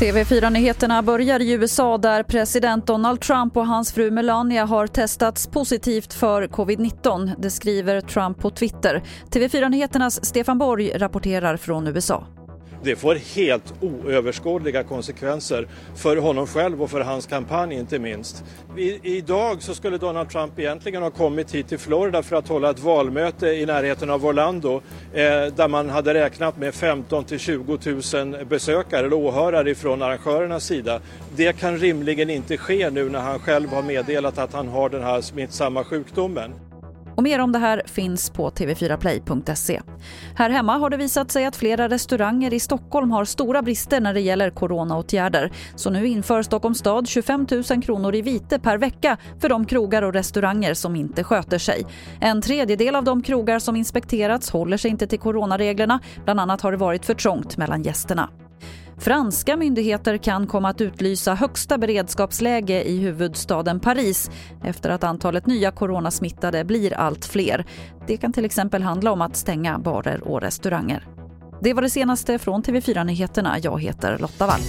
TV4-nyheterna börjar i USA där president Donald Trump och hans fru Melania har testats positivt för covid-19. Det skriver Trump på Twitter. TV4-nyheternas Stefan Borg rapporterar från USA. Det får helt oöverskådliga konsekvenser för honom själv och för hans kampanj inte minst. I, idag så skulle Donald Trump egentligen ha kommit hit till Florida för att hålla ett valmöte i närheten av Orlando eh, där man hade räknat med 15 till 20 000 besökare eller åhörare från arrangörernas sida. Det kan rimligen inte ske nu när han själv har meddelat att han har den här smittsamma sjukdomen. Och mer om det här finns på tv4play.se. Här hemma har det visat sig att flera restauranger i Stockholm har stora brister när det gäller coronaåtgärder. Så nu inför Stockholms stad 25 000 kronor i vite per vecka för de krogar och restauranger som inte sköter sig. En tredjedel av de krogar som inspekterats håller sig inte till coronareglerna. Bland annat har det varit för trångt mellan gästerna. Franska myndigheter kan komma att utlysa högsta beredskapsläge i huvudstaden Paris efter att antalet nya coronasmittade blir allt fler. Det kan till exempel handla om att stänga barer och restauranger. Det var det senaste från TV4 Nyheterna. Jag heter Lotta Wall.